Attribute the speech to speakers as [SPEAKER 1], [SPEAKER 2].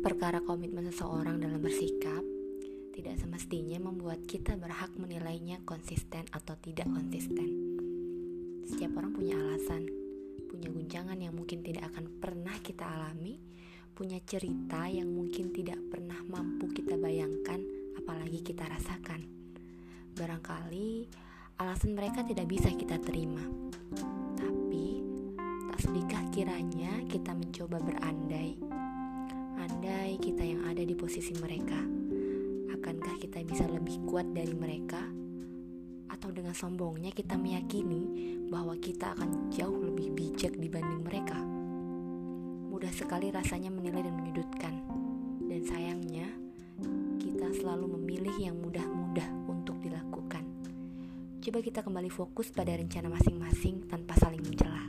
[SPEAKER 1] Perkara komitmen seseorang dalam bersikap tidak semestinya membuat kita berhak menilainya konsisten atau tidak konsisten. Setiap orang punya alasan, punya guncangan yang mungkin tidak akan pernah kita alami, punya cerita yang mungkin tidak pernah mampu kita bayangkan, apalagi kita rasakan. Barangkali alasan mereka tidak bisa kita terima, tapi tak sudahkah kiranya kita mencoba Andai ada di posisi mereka, akankah kita bisa lebih kuat dari mereka? Atau dengan sombongnya kita meyakini bahwa kita akan jauh lebih bijak dibanding mereka? Mudah sekali rasanya menilai dan menyudutkan. Dan sayangnya, kita selalu memilih yang mudah-mudah untuk dilakukan. Coba kita kembali fokus pada rencana masing-masing tanpa saling mencela.